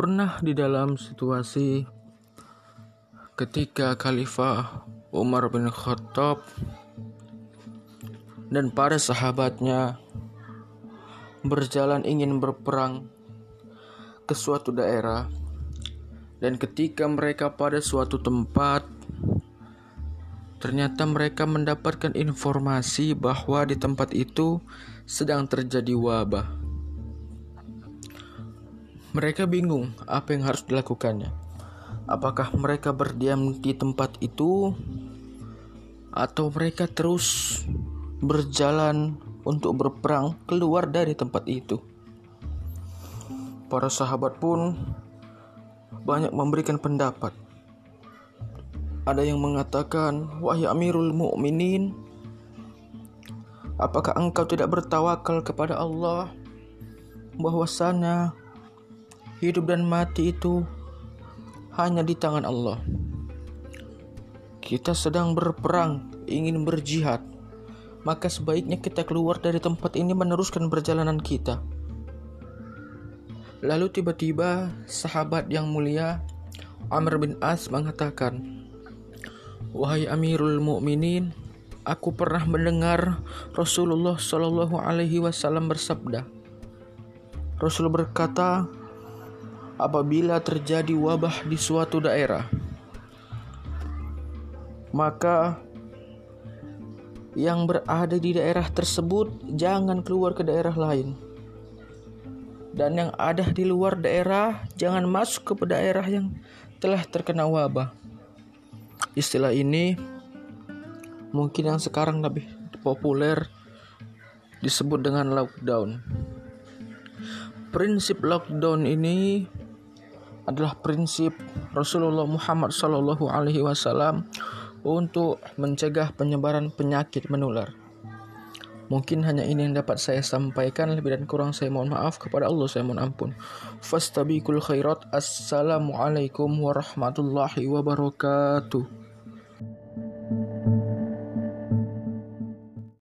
Pernah di dalam situasi ketika Khalifah Umar bin Khattab dan para sahabatnya berjalan ingin berperang ke suatu daerah. Dan ketika mereka pada suatu tempat ternyata mereka mendapatkan informasi bahwa di tempat itu sedang terjadi wabah mereka bingung apa yang harus dilakukannya. Apakah mereka berdiam di tempat itu atau mereka terus berjalan untuk berperang keluar dari tempat itu? Para sahabat pun banyak memberikan pendapat. Ada yang mengatakan, "Wahai Amirul Mukminin, apakah engkau tidak bertawakal kepada Allah bahwasanya Hidup dan mati itu hanya di tangan Allah. Kita sedang berperang, ingin berjihad, maka sebaiknya kita keluar dari tempat ini meneruskan perjalanan kita. Lalu tiba-tiba sahabat yang mulia Amr bin As mengatakan, "Wahai Amirul Mukminin, aku pernah mendengar Rasulullah Shallallahu alaihi wasallam bersabda." Rasul berkata, apabila terjadi wabah di suatu daerah, maka yang berada di daerah tersebut jangan keluar ke daerah lain. Dan yang ada di luar daerah jangan masuk ke daerah yang telah terkena wabah. Istilah ini mungkin yang sekarang lebih populer disebut dengan lockdown. Prinsip lockdown ini adalah prinsip Rasulullah Muhammad Sallallahu Alaihi Wasallam untuk mencegah penyebaran penyakit menular. Mungkin hanya ini yang dapat saya sampaikan lebih dan kurang saya mohon maaf kepada Allah saya mohon ampun. Fastabiqul khairat. Assalamualaikum warahmatullahi wabarakatuh.